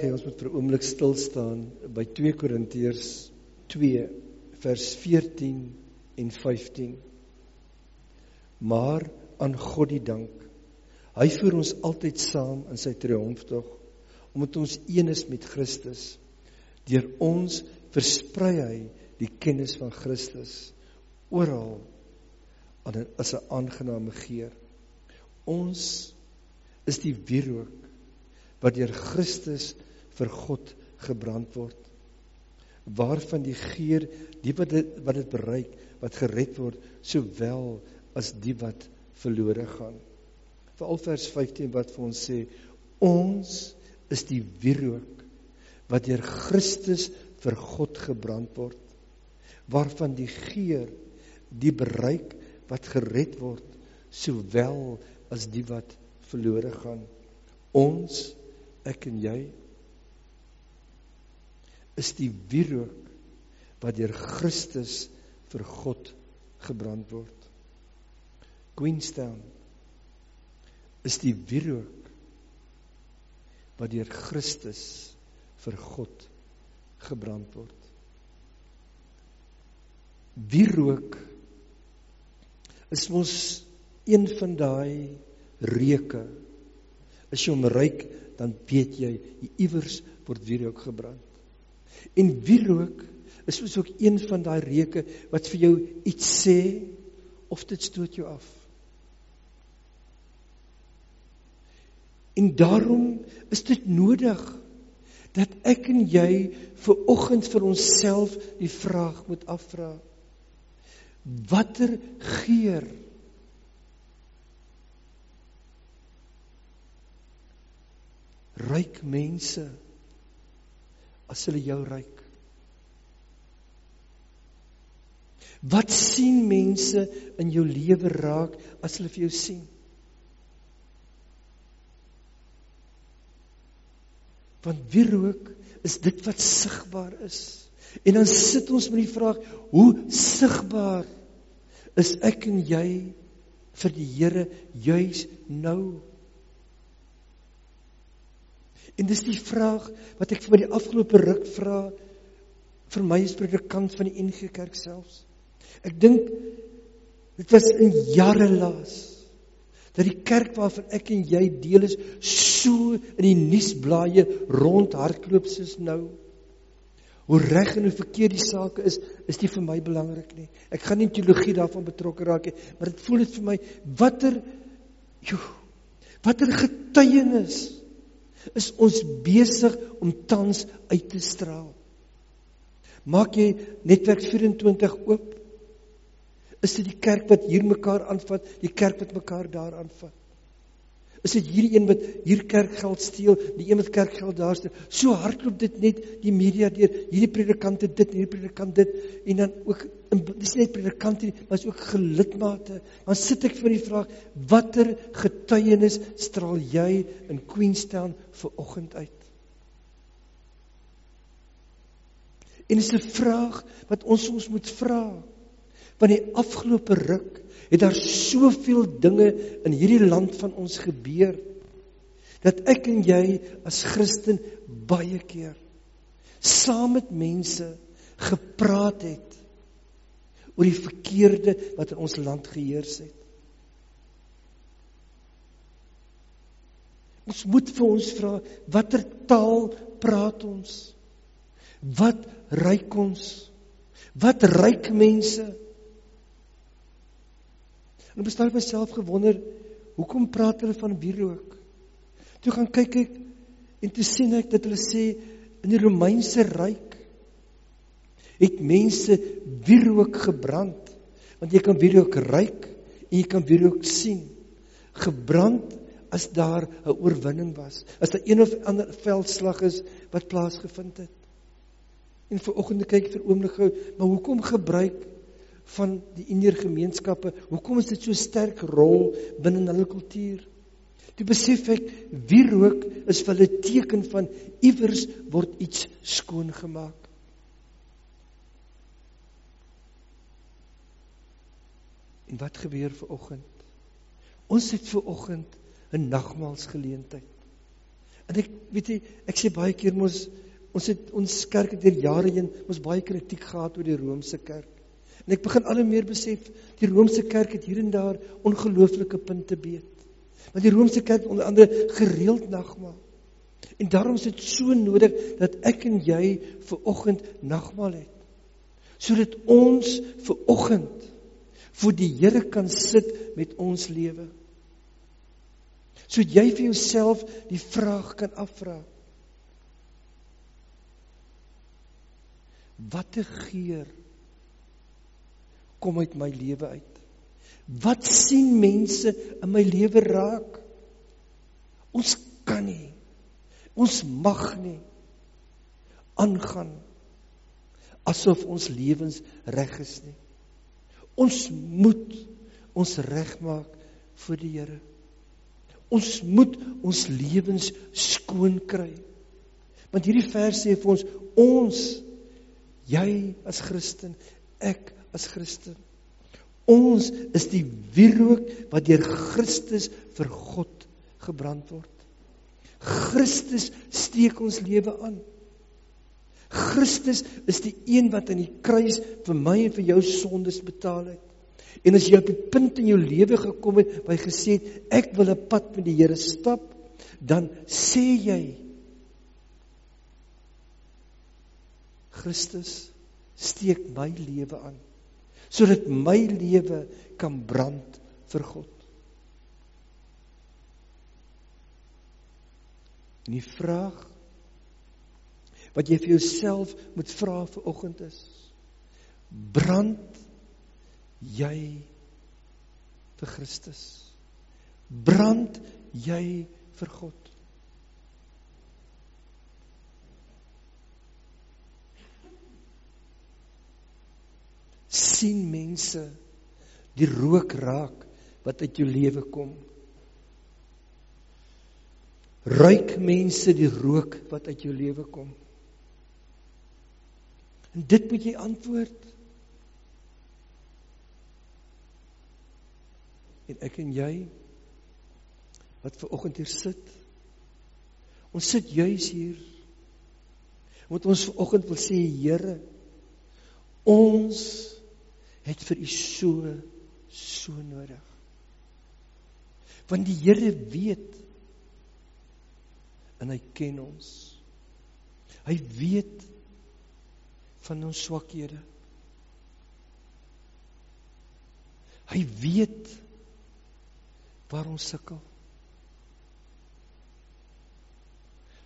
Hey, ons moet vir 'n oomblik stil staan by 2 Korintiërs 2 vers 14 en 15. Maar aan God die dank. Hy voer ons altyd saam in sy triomftog omdat ons een is met Christus. Deur ons versprei hy die kennis van Christus oral as 'n aangename geur. Ons is die wierook wat deur Christus vir God gebrand word. Waarvan die geur die wat dit wat dit bereik wat gered word sowel as die wat verlore gaan? Veral vers 15 wat vir ons sê ons is die wierook wat deur Christus vir God gebrand word. Waarvan die geur die bereik wat gered word sowel as die wat verlore gaan? Ons ek en jy is die wierook wat deur Christus vir God gebrand word. Queenstown is die wierook wat deur Christus vir God gebrand word. Wierook is mos een van daai reuke. As jy hom ruik, dan weet jy iewers word wierook gebrand. En wierook is soos ook een van daai reuke wat vir jou iets sê of dit stoot jou af. En daarom is dit nodig dat ek en jy ver oggend vir onsself die vraag moet afvra. Watter geur ryk mense as hulle jou ryk? Wat sien mense in jou lewe raak as hulle vir jou sien? Want wierook is dit wat sigbaar is. En dan sit ons met die vraag, hoe sigbaar is ek en jy vir die Here juis nou? En dis die vraag wat ek vir die afgelope ruk vra vir my as predikant van die NG Kerk selfs. Ek dink dit was in jare laas dat die kerk waarvan ek en jy deel is so in die nuusblaaie rondhardloop soos nou. Hoe reg en hoe verkeerd die saak is, is nie vir my belangrik nie. Ek gaan nie teologie daarvan betrokke raak nie, maar dit voel dit vir my watter joh, watter getuienis is ons besig om tans uit te straal. Maak jy netwerk 24 oop? Is dit die kerk wat hier mekaar aanvat, die kerk wat mekaar daar aanvat? Is dit hierdie een wat hier kerkgeld steel, die een wat kerkgeld daar steel? So hardloop dit net die media deur, hierdie predikante dit, hierdie predikant dit en dan ook dis net predikante maar is ook gelidmate. Dan sit ek vir die vraag, watter getuienis straal jy in Queenstown vir oggend uit? En dis 'n vraag wat ons ons moet vra. Want die afgelope ruk het daar soveel dinge in hierdie land van ons gebeur dat ek en jy as Christen baie keer saam met mense gepraat het oor die verkeerde wat in ons land geheers het. Ons moet vir ons vra watter taal praat ons? Wat ryk ons? Wat ryk mense? En ek het myself gewonder, hoekom praat hulle van wierook? Toe gaan kyk ek en toe sien ek dat hulle sê in die Romeinse ryk het mense wierook gebrand. Want jy kan wierook ruik en jy kan wierook sien. Gebrand as daar 'n oorwinning was, as daar een of ander veldslag is wat plaasgevind het. En vir oggend kyk vir oomblik gou, maar hoekom gebruik van die Indiër gemeenskappe. Hoekom is dit so sterk rol binne hulle kultuur? Toe besef ek wie rook is vir hulle teken van iewers word iets skoon gemaak. En wat gebeur ver oggend? Ons het ver oggend 'n nagmaalsgeleentheid. En ek weet jy, ek sê baie keer mos ons het ons kerk het deur jare heen ons baie kritiek gehad oor die Romeinse kerk. En ek begin al hoe meer besef die Romeinse kerk het hier en daar ongelooflike punte beet. Want die Romeinse kerk onder andere gereeld nagmaal. En daarom is dit so nodig dat ek en jy ver oggend nagmaal het. Sodat ons ver oggend voor die Here kan sit met ons lewe. So jy vir jouself die vraag kan afvra. Watter geur kom uit my lewe uit? Wat sien mense in my lewe raak? Ons kan nie. Ons mag nie aangaan asof ons lewens reg is nie. Ons moet ons regmaak vir die Here. Ons moet ons lewens skoon kry. Want hierdie vers sê vir ons ons jy as Christen, ek as Christen. Ons is die wierook wat deur Christus vir God gebrand word. Christus steek ons lewe aan. Christus is die een wat aan die kruis vir my en vir jou sondes betaal het. En as jy op 'n punt in jou lewe gekom het waar jy gesê het ek wil 'n pad met die Here stap, dan sê jy Christus steek my lewe aan sodat my lewe kan brand vir God. En die vraag wat jy vir jouself moet vra vir oggend is: brand jy vir Christus? Brand jy vir God? Sien mense die rook raak wat uit jou lewe kom. Ruik mense die rook wat uit jou lewe kom. En dit moet jy antwoord. En ek en jy wat ver oggend hier sit. Ons sit juis hier. Want ons ver oggend wil sê Here, ons het vir u so so nodig. Want die Here weet en hy ken ons. Hy weet van ons swakhede. Hy weet waar ons sukkel.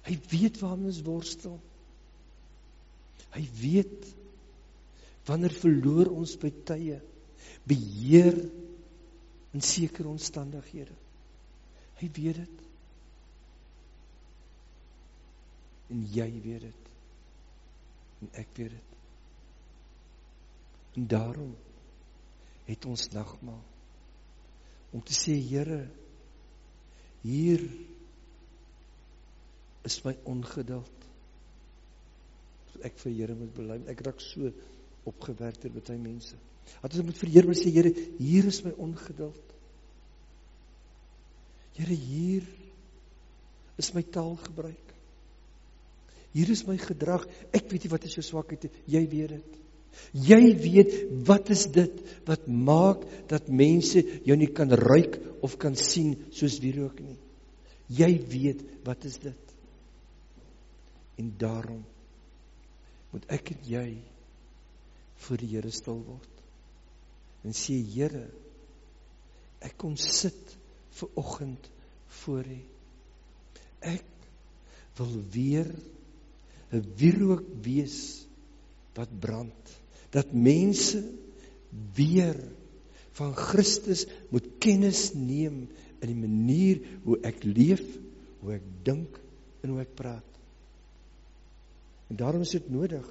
Hy weet waar ons worstel. Hy weet Wanneer verloor ons by tye beheer in sekere omstandighede? Hy weet dit. En jy weet dit. En ek weet dit. En daarom het ons nagmaal om te sê Here hier is my ongeduld. Ek vir Here moet bely. Ek raak so opgewerk deur baie mense. Dat ons moet vir Here sê Here, hier is my ongeduld. Here, hier is my taalgebruik. Hier is my gedrag. Ek weet nie wat is jou swakheid nie. Jy weet dit. Jy weet wat is dit wat maak dat mense jou nie kan ruik of kan sien soos wierook nie. Jy weet wat is dit. En daarom moet ek en jy voor die Here stil word. En sê Here, ek kom sit ver oggend voor U. Ek wil weer 'n wierook wees wat brand. Dat mense weer van Christus moet kennis neem in die manier hoe ek leef, hoe ek dink en hoe ek praat. En daarom is dit nodig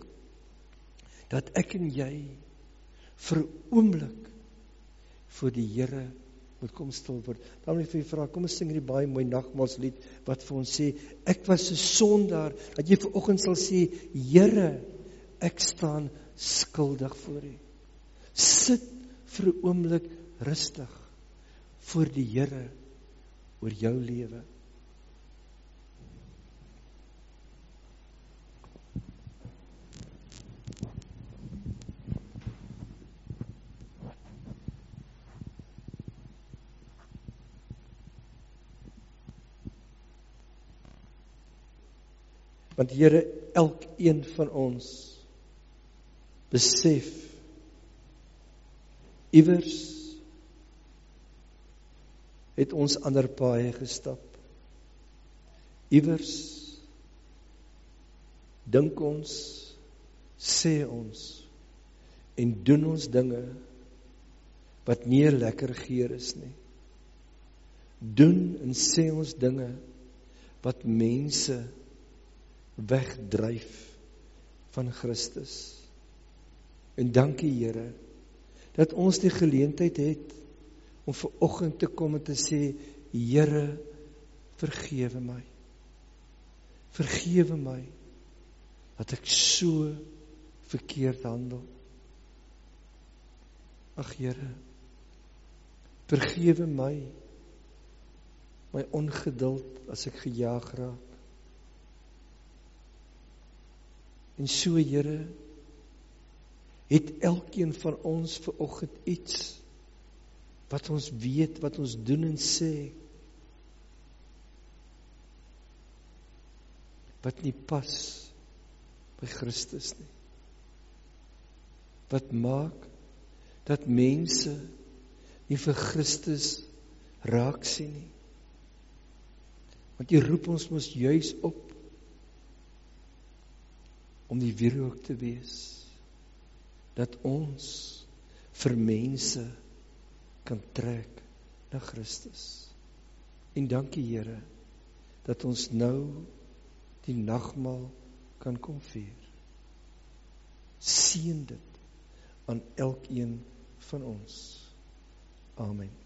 dat ek en jy vir 'n oomblik voor die Here moet kom stil word. Dan wil ek vir jou vra, kom ons sing hierdie baie mooi nagmaalslied wat vir ons sê ek was 'n sondaar, dat jy ver oggend sal sê Here, ek staan skuldig voor U. Sit vir 'n oomblik rustig voor die Here oor jou lewe. Want Here, elkeen van ons besef iewers het ons ander paaie gestap. Iewers dink ons sê ons en doen ons dinge wat nie lekker geur is nie. Doen en sê ons dinge wat mense wegdryf van Christus. En dankie Here dat ons die geleentheid het om ver oggend te kom en te sê Here vergewe my. Vergewe my dat ek so verkeerd handel. Ag Here vergewe my my ongeduld as ek gejaag raak. En so Here het elkeen van ons ver oggend iets wat ons weet, wat ons doen en sê wat nie pas by Christus nie. Wat maak dat mense nie vir Christus raak sien nie. Want jy roep ons mos juis op om die wierook te wees dat ons vir mense kan trek na Christus. En dankie Here dat ons nou die nagmaal kan kom vier. Seën dit aan elkeen van ons. Amen.